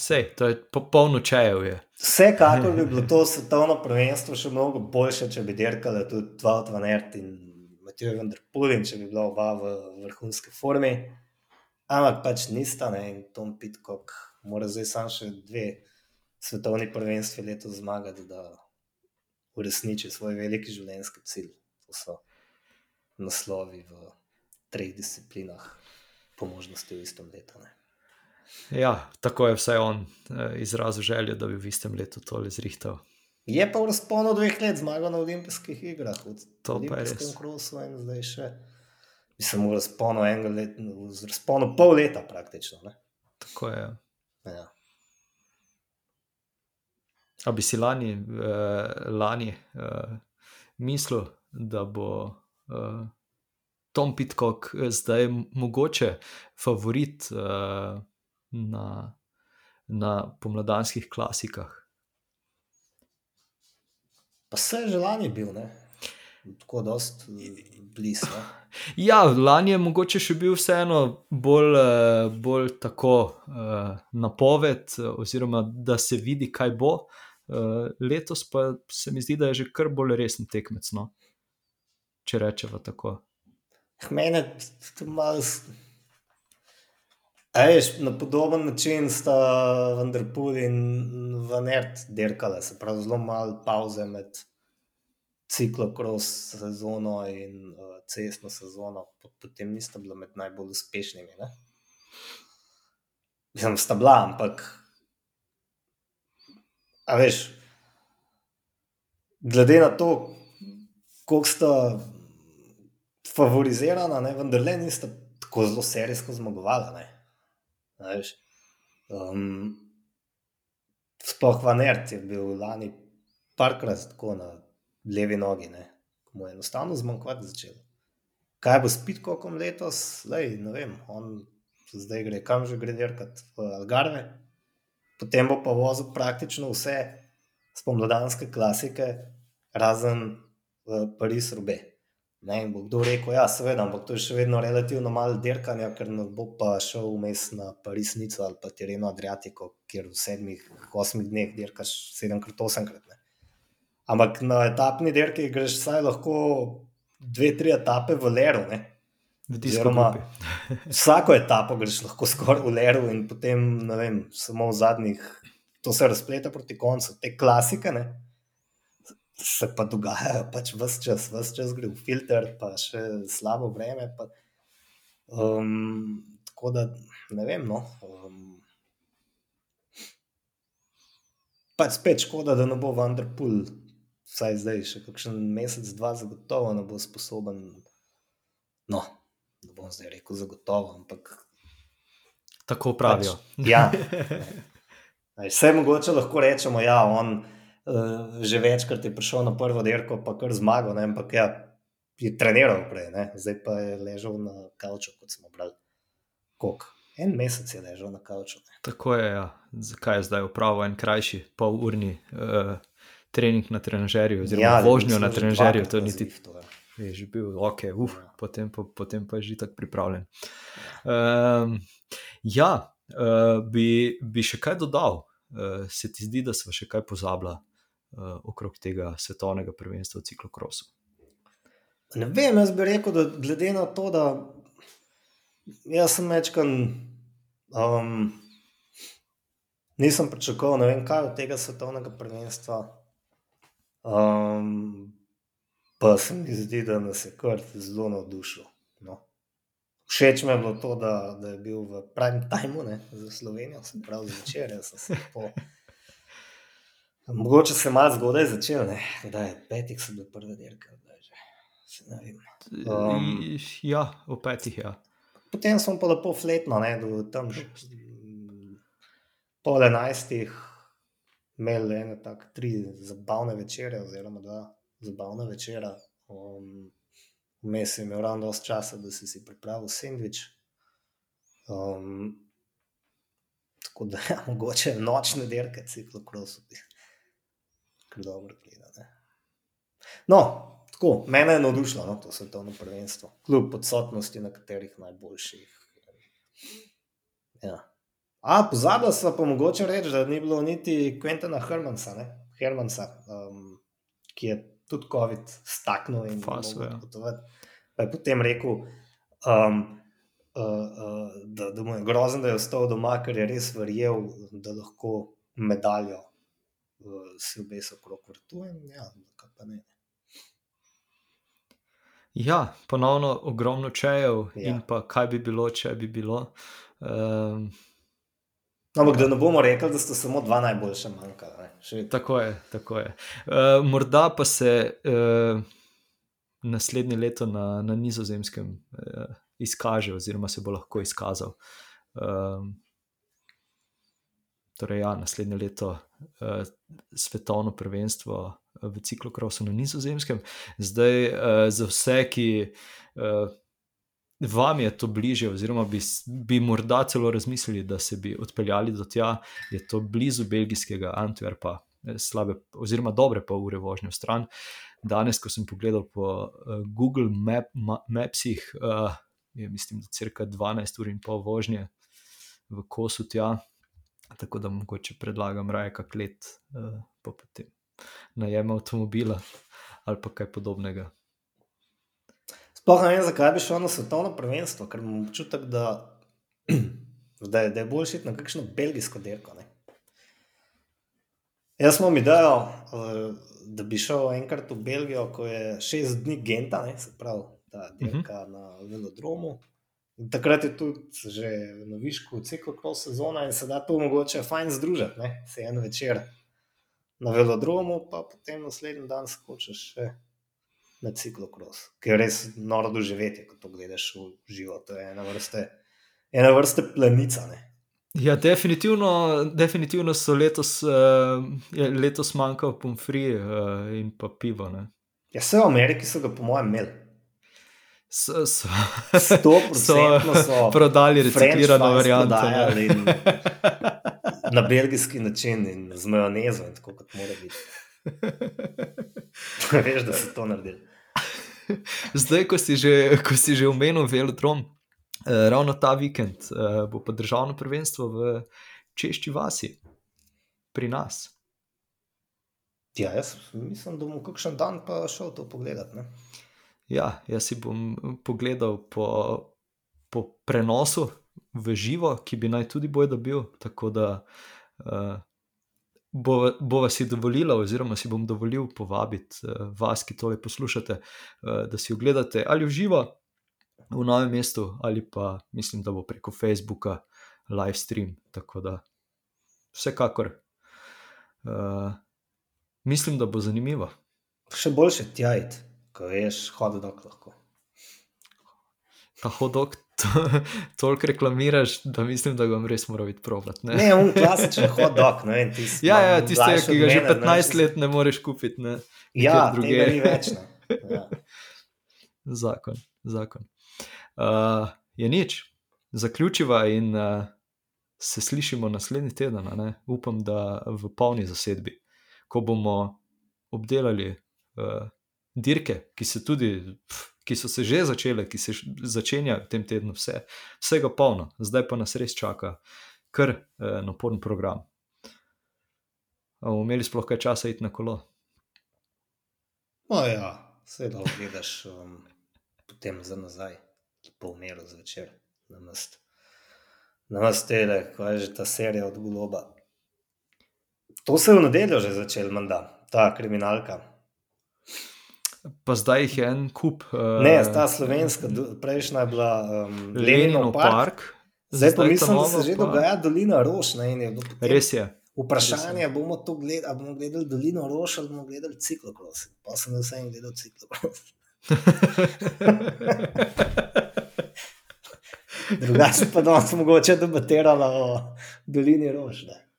Vse, to je popolno čejev. Vsekakor bi bilo to svetovno prvenstvo še mnogo boljše, če bi dirkali tudi Tvalt van In Matijo Vendrpulin, če bi bila oba v vrhunski formi. Ampak pač nista, ne, in Tom Pitcock mora zdaj samo še dve svetovni prvenstvi letos zmagati, da uresniči svoj veliki življenjski cilj. To so naslovi v treh disciplinah, po možnosti v istem letu. Ne. Ja, tako je vsaj on eh, izrazil željo, da bi v istem letu tole zrihtal. Je pa v razponu dveh let zmagal na olimpijskih igrah, v olimpijskem krosu in zdaj še. Mislim, v razponu enega leta, v razponu pol leta praktično. Ne? Tako je. Ja. A bi si lani, eh, lani eh, mislil, da bo eh, Tom Pitcock zdaj mogoče favorit eh, na, na pomladanskih klasikah. Pa se je že lani bil, ne? tako da je blizu. Ja, lani je mogoče še bil vseeno bolj, eh, bolj tako uh, napoved, oziroma da se vidi, kaj bo. Uh, letos pa se mi zdi, da je že kar bolj resen tekmec. No? Če rečemo tako. Mene je malo. Ejš, na podoben način sta Vendrpul in Vanert dirkala, se pravi, zelo malo pauze med ciklokros sezono in uh, cestno sezono, potem nista bila med najbolj uspešnimi. Mislim, sta bila, ampak. A veš, glede na to, koliko sta favorizirana, ne, vendar le nista tako zelo serijsko zmagovala. Um, sploh Vanert je bil lani parkrat tako na levi nogi, ne? mu je enostavno zmanjkvati začel. Kaj bo s Pitkokom letos, Lej, ne vem, on zdaj gre kam že gre dirkat v Algarve, potem bo pa vozil praktično vse spomladanske klasike, razen v Ne, bo kdo rekel, ja, seveda, ampak to je še vedno relativno malo dirkanja, ker ne bo pa šel vmes na Parisnico ali pa Tireno Adriatiko, kjer v sedmih, osmih dneh dirkaš sedemkrat, osemkrat. Ne. Ampak na etapni dirki greš vsaj lahko dve, tri etape v Leru. Oziroma, vsako etapo greš lahko skoraj v Leru in potem, ne vem, samo v zadnjih, to se razpleta proti koncu, te klasike. Ne se pa dogajajo, pač vse čas, vse čas gre v filter, pa še slabo vreme. Pa, um, tako da ne vem. No, um, pač spet škoda, da ne bo Vanderpool, vsaj zdaj, še kakšen mesec, dva, zagotovo ne bo sposoben. No, ne bom zdaj rekel zagotovo, ampak. Tako pravijo. Pač, ja. Vse mogoče lahko rečemo, da ja, on uh, že večkrat je prišel na prvo dirko, pa kar zmagal, ne, ampak ja, je treniral prej, ne, zdaj pa je ležal na kavču, kot smo brali. Kok? En mesec je ležal na kavču. Ne. Tako je, ja. zakaj je zdaj upravo en krajši, pol urni uh, trening na trenažerju, oziroma ja, vožnjo na trenažerju. To ni ti. Je že bil ok, uf, ja. potem, pa, potem pa je že tako pripravljen. Um, ja, uh, bi, bi še kaj dodal, uh, se ti zdi, da smo še kaj pozabili okrog tega svetovnega prvenstva v ciklokrosu. Ne vem, jaz bi rekel, da glede na to, da jaz sem večkrat um, nisem pričakoval, ne vem kaj od tega svetovnega prvenstva. Um, pa se mi zdi, da nas je kar zelo navdušil. No. Všeč mi je bilo to, da, da je bil v prime timeu za Slovenijo, se pravi zvečer. Po... Mogoče se malo zgodaj začel, da je petek, so bile prve dirke. Um, ja, v petih. Ja. Potem smo pa lepo fletno, ne, do tam že pol enajstih, imeli ene tako tri zabavne večere, oziroma dva zabavna večera. Um, Vmes je imel ravno dovolj časa, da si si pripravil sendvič. Um, tako da ja, mogoče nočne dirke, ciklo krosuti. Dobro gleda. No, tako, mene je navdušilo no, to svetovno prvenstvo, kljub odsotnosti nekaterih najboljših. Ja. A, pozabila sem pa mogoče reči, da ni bilo niti Quentina Hermansa, Hermansa um, ki je tudi COVID staknil in Faso, ja. Pa je potem rekel, um, uh, uh, da, da mu je grozno, da je ostal doma, ker je res verjel, da lahko medaljo si obesil okrog vrtu. Ja, pa ne. Ja, ponovno ogromno čejev ja. in pa kaj bi bilo, če bi bilo. Um, Ampak da ne bomo rekli, da sta samo dva najboljša manjkala. Tako je. Tako je. Uh, morda pa se uh, naslednje leto na, na nizozemskem uh, izkaže, oziroma se bo lahko izkazal. Um, torej, ja, naslednje leto uh, svetovno prvenstvo v ciklokrosu na nizozemskem. Zdaj, uh, za vse, ki. Uh, vam je to bliže, oziroma bi, bi morda celo razmislili, da se bi odpeljali do tja, je to blizu belgijskega Antwerpa, eh, slabe, oziroma dobre pol ure vožnje v stran. Danes, ko sem pogledal po uh, Google Map, ma, Mapsih, uh, je mislim, da crka 12 ur in pol vožnje v kosu tja, tako da mogoče predlagam raje kak let, uh, pa potem najem avtomobila ali pa kaj podobnega. Sploh ne vem, zakaj bi šel na svetovno prvenstvo, ker imam občutek, da, da, je, da je boljši na kakšno belgijsko dirko. Jaz imam idejo, eh, da bi šel enkrat v Belgijo, ko je šest dni genta, ne, se pravi, ta dirka uh -huh. na velodromu. In takrat je tudi že na višku ciklo kol sezona in se da to mogoče fajn združiti, se en večer na velodromu, pa potem naslednji dan skočiš še na ciklokros, ki je res noro doživeti, ko to gledaš v živo. To je ena vrsta, ena vrsta plenica. Ne? Ja, definitivno, definitivno so letos, uh, letos manjkalo pomfri uh, in pa pivo. Ne? Ja, vse v Ameriki so ga, po mojem, imeli. So, so, so, so prodali reciklirano varianto. Na belgijski način in z majonezo, in tako kot mora biti. Veš, da so to naredili. Zdaj, ko si že, ko si že omenil velodrom, eh, ravno ta vikend eh, bo pa državno prvenstvo v Češči vasi, pri nas. Ja, jaz mislim, da bom kakšen dan pa šel to pogledat. Ne? Ja, jaz si bom pogledal po, po prenosu v živo, ki bi naj tudi boj dobil. Tako da uh, bo, bo vas dovolila, oziroma si bom dovolil povabiti uh, vas, ki tole poslušate, uh, da si ogledate ali v živo v novem mestu, ali pa mislim, da bo preko Facebooka live stream. Tako da vsekakor uh, mislim, da bo zanimivo. Še boljše tjajt, ko veš, hodok lahko. Ta hodok to, toliko reklamiraš, da mislim, da ga bom res moral videti provat. Ne, ne on klasičen dog. Ne, tisti, ja, ja tiste, ki ga že 15 ne, let ne moreš kupiti. Ne, ja, druge ni več. Ja. zakon, zakon. Uh, je nič, zaključiva in uh, se slišimo naslednji teden. Ne? Upam, da v polni zasedbi, ko bomo obdelali uh, dirke, ki se tudi. Pff, ki so se že začele, ki se začenja v tem tednu, vse, vsega polno, zdaj pa nas res čaka kar eh, naporen program. Umeli sploh kaj časa iti na kolo? No, ja, vse da gledaš, um, potem za nazaj, po umiru zvečer, na mest. Na mest tele, ko je že ta serija od Globa. To se je v nedeljo že začel, menda, ta kriminalka. Pa zdaj jih je en kup. Uh, Ne, ta slovenska, prejšnja je bila um, Leninov Leninov park. park. Zdaj pa ta mislim, da se že pa- dogaja Dolina Rož. Ne, bilo potem Res je. Vprašanje je, bomo to gledali, ali bomo gledali Dolino Rož ali bomo gledali ciklokros. Pa sem vse en gledal ciklokros. Drugače pa danes mogoče debatirala o Dolini. Ne.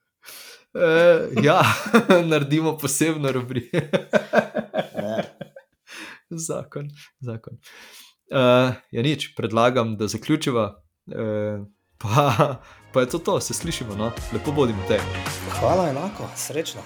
Uh, ja, naredimo posebno rubriko. Zakon. zakon. Uh, ja, nič, predlagam, da zaključiva. Uh, pa, pa je to to, se slišimo. No? Lepo bodimo te. Hvala enako, srečno.